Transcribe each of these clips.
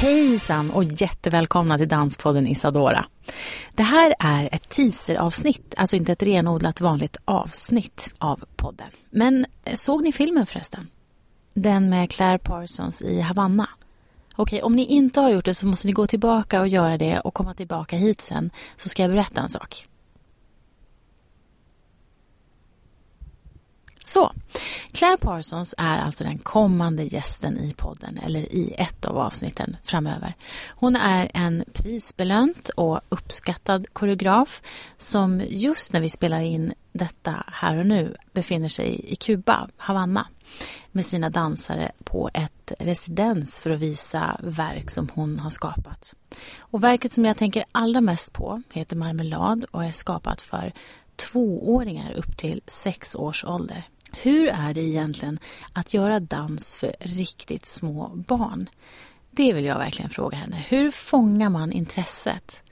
Hejsan och jättevälkomna till Danspodden Isadora. Det här är ett teaseravsnitt, alltså inte ett renodlat vanligt avsnitt av podden. Men eh, såg ni filmen förresten? Den med Claire Parsons i Havanna. Okej, om ni inte har gjort det så måste ni gå tillbaka och göra det och komma tillbaka hit sen så ska jag berätta en sak. Så, Claire Parsons är alltså den kommande gästen i podden eller i ett av avsnitten framöver. Hon är en prisbelönt och uppskattad koreograf som just när vi spelar in detta här och nu befinner sig i Kuba, Havanna med sina dansare på ett residens för att visa verk som hon har skapat. Och verket som jag tänker allra mest på heter Marmelad och är skapat för tvååringar upp till sex års ålder. Hur är det egentligen att göra dans för riktigt små barn? Det vill jag verkligen fråga henne. Hur fångar man intresset?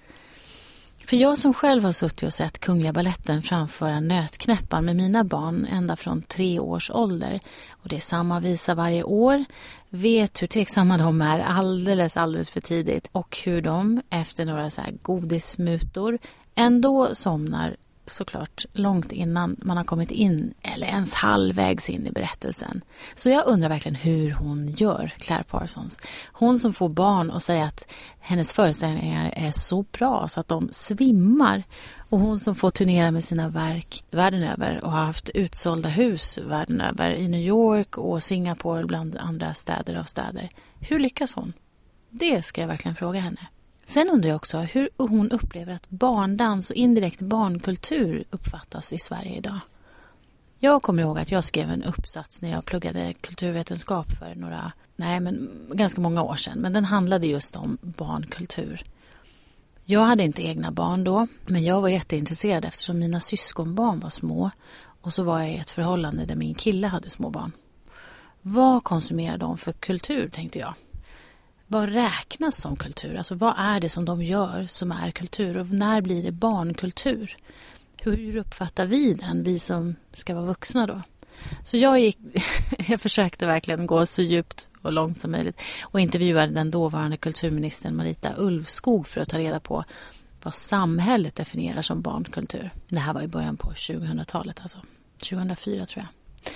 För jag som själv har suttit och sett Kungliga Balletten framföra Nötknäpparen med mina barn ända från tre års ålder och det är samma visa varje år, vet hur tveksamma de är alldeles, alldeles för tidigt och hur de efter några så här godismutor ändå somnar såklart långt innan man har kommit in eller ens halvvägs in i berättelsen. Så jag undrar verkligen hur hon gör, Claire Parsons. Hon som får barn och säger att hennes föreställningar är så bra så att de svimmar. Och hon som får turnera med sina verk världen över och har haft utsålda hus världen över i New York och Singapore bland andra städer och städer. Hur lyckas hon? Det ska jag verkligen fråga henne. Sen undrar jag också hur hon upplever att barndans och indirekt barnkultur uppfattas i Sverige idag. Jag kommer ihåg att jag skrev en uppsats när jag pluggade kulturvetenskap för några, nej men ganska många år sedan. Men den handlade just om barnkultur. Jag hade inte egna barn då, men jag var jätteintresserad eftersom mina syskonbarn var små och så var jag i ett förhållande där min kille hade små barn. Vad konsumerar de för kultur, tänkte jag vad räknas som kultur? Alltså vad är det som de gör som är kultur och när blir det barnkultur? Hur uppfattar vi den, vi som ska vara vuxna då? Så jag, gick, jag försökte verkligen gå så djupt och långt som möjligt och intervjuade den dåvarande kulturministern Marita Ulvskog för att ta reda på vad samhället definierar som barnkultur. Det här var i början på 2000-talet, alltså 2004 tror jag.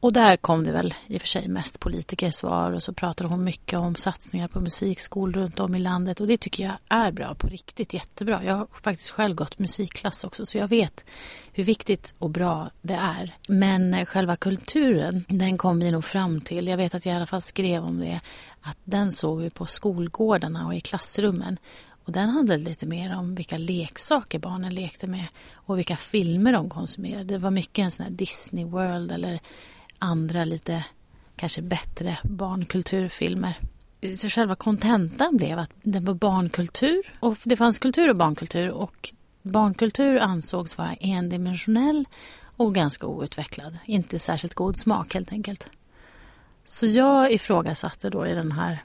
Och där kom det väl i och för sig mest politikersvar och så pratade hon mycket om satsningar på musikskolor runt om i landet och det tycker jag är bra, på riktigt jättebra. Jag har faktiskt själv gått musikklass också så jag vet hur viktigt och bra det är. Men själva kulturen, den kom vi nog fram till, jag vet att jag i alla fall skrev om det, att den såg vi på skolgårdarna och i klassrummen. Och den handlade lite mer om vilka leksaker barnen lekte med och vilka filmer de konsumerade. Det var mycket en sån här Disney World eller andra lite kanske bättre barnkulturfilmer. Så själva kontentan blev att det var barnkultur och det fanns kultur och barnkultur och barnkultur ansågs vara endimensionell och ganska outvecklad. Inte särskilt god smak helt enkelt. Så jag ifrågasatte då i den här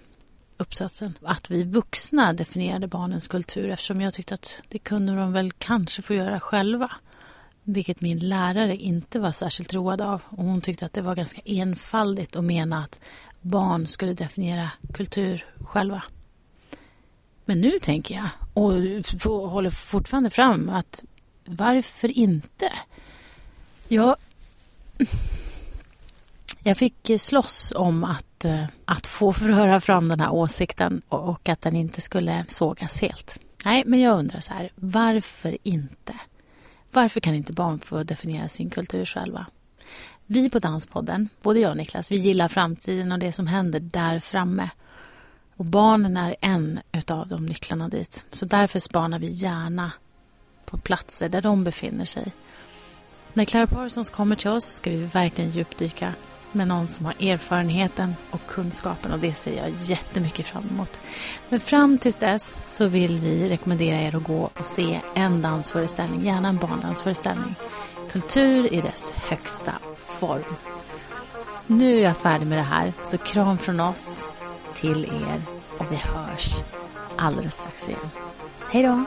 uppsatsen att vi vuxna definierade barnens kultur eftersom jag tyckte att det kunde de väl kanske få göra själva. Vilket min lärare inte var särskilt road av. Och hon tyckte att det var ganska enfaldigt att mena att barn skulle definiera kultur själva. Men nu tänker jag, och håller fortfarande fram, att varför inte? Jag, jag fick slåss om att, eh, att få förhöra fram den här åsikten och att den inte skulle sågas helt. Nej, men jag undrar så här, varför inte? Varför kan inte barn få definiera sin kultur själva? Vi på Danspodden, både jag och Niklas, vi gillar framtiden och det som händer där framme. Och barnen är en utav de nycklarna dit. Så därför spanar vi gärna på platser där de befinner sig. När Clara Parsons kommer till oss ska vi verkligen djupdyka med någon som har erfarenheten och kunskapen och det ser jag jättemycket fram emot. Men fram tills dess så vill vi rekommendera er att gå och se en dansföreställning, gärna en barndansföreställning. Kultur i dess högsta form. Nu är jag färdig med det här, så kram från oss till er och vi hörs alldeles strax igen. Hej då!